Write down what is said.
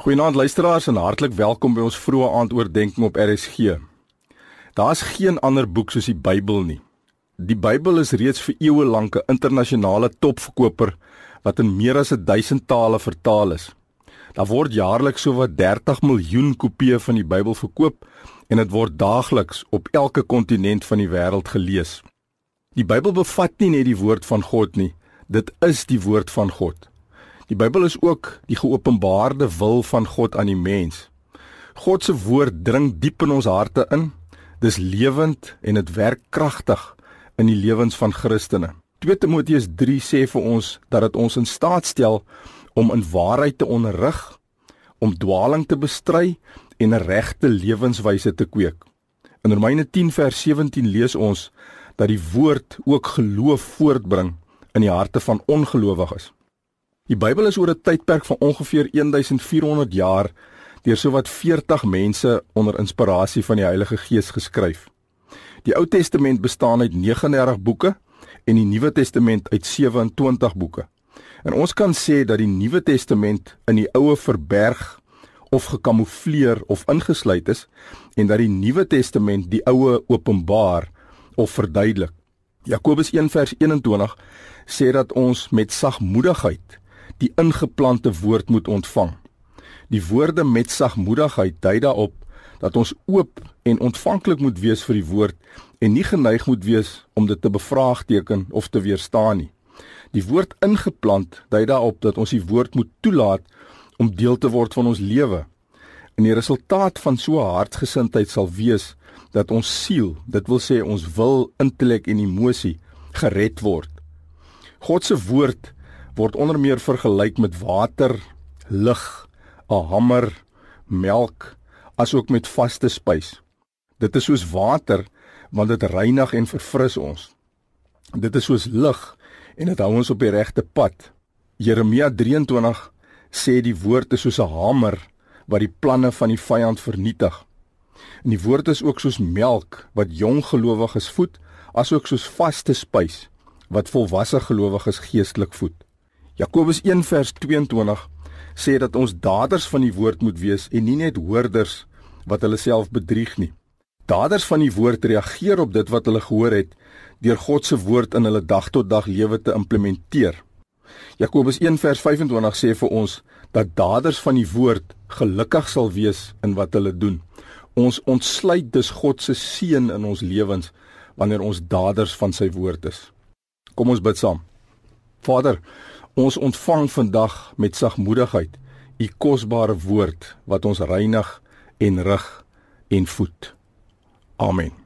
Goeienaand luisteraars en hartlik welkom by ons vroeë aandoordenking op RSG. Daar's geen ander boek soos die Bybel nie. Die Bybel is reeds vir eeue lank 'n internasionale topverkoper wat in meer as 1000 tale vertaal is. Daar word jaarliks sowat 30 miljoen kopieë van die Bybel verkoop en dit word daagliks op elke kontinent van die wêreld gelees. Die Bybel bevat nie net die woord van God nie, dit is die woord van God. Die Bybel is ook die geopenbaarde wil van God aan die mens. God se woord dring diep in ons harte in. Dis lewend en dit werk kragtig in die lewens van Christene. 2 Timoteus 3 sê vir ons dat dit ons in staat stel om in waarheid te onderrig, om dwaaling te bestry en 'n regte lewenswyse te kweek. In Romeine 10 vers 17 lees ons dat die woord ook geloof voortbring in die harte van ongelowiges. Die Bybel is oor 'n tydperk van ongeveer 1400 jaar deur sowat 40 mense onder inspirasie van die Heilige Gees geskryf. Die Ou Testament bestaan uit 39 boeke en die Nuwe Testament uit 27 boeke. En ons kan sê dat die Nuwe Testament in die Ou verberg of gekamoufleer of ingesluit is en dat die Nuwe Testament die Ou openbaar of verduidelik. Jakobus 1:21 sê dat ons met sagmoedigheid die ingeplante woord moet ontvang. Die woorde met sagmoedigheid dui daarop dat ons oop en ontvanklik moet wees vir die woord en nie geneig moet wees om dit te bevraagteken of te weerstaan nie. Die woord ingeplant dui daarop dat ons die woord moet toelaat om deel te word van ons lewe. En die resultaat van so 'n hartsgesindheid sal wees dat ons siel, dit wil sê ons wil, intellek en emosie gered word. God se woord word onder meer vergelyk met water, lig, 'n hamer, melk, asook met vaste spys. Dit is soos water want dit reinig en verfris ons. Dit is soos lig en dit hou ons op die regte pad. Jeremia 23 sê die woord is soos 'n hamer wat die planne van die vyand vernietig. En die woord is ook soos melk wat jong gelowiges voed, asook soos vaste spys wat volwasse gelowiges geestelik voed. Jakobus 1 vers 22 sê dat ons daders van die woord moet wees en nie net hoorders wat hulle self bedrieg nie. Daders van die woord reageer op dit wat hulle gehoor het deur God se woord in hulle dag tot dag lewe te implementeer. Jakobus 1 vers 25 sê vir ons dat daders van die woord gelukkig sal wees in wat hulle doen. Ons ontsluit dus God se seën in ons lewens wanneer ons daders van sy woord is. Kom ons bid saam. Vader, Ons ontvang vandag met sagmoedigheid u kosbare woord wat ons reinig en rig en voed. Amen.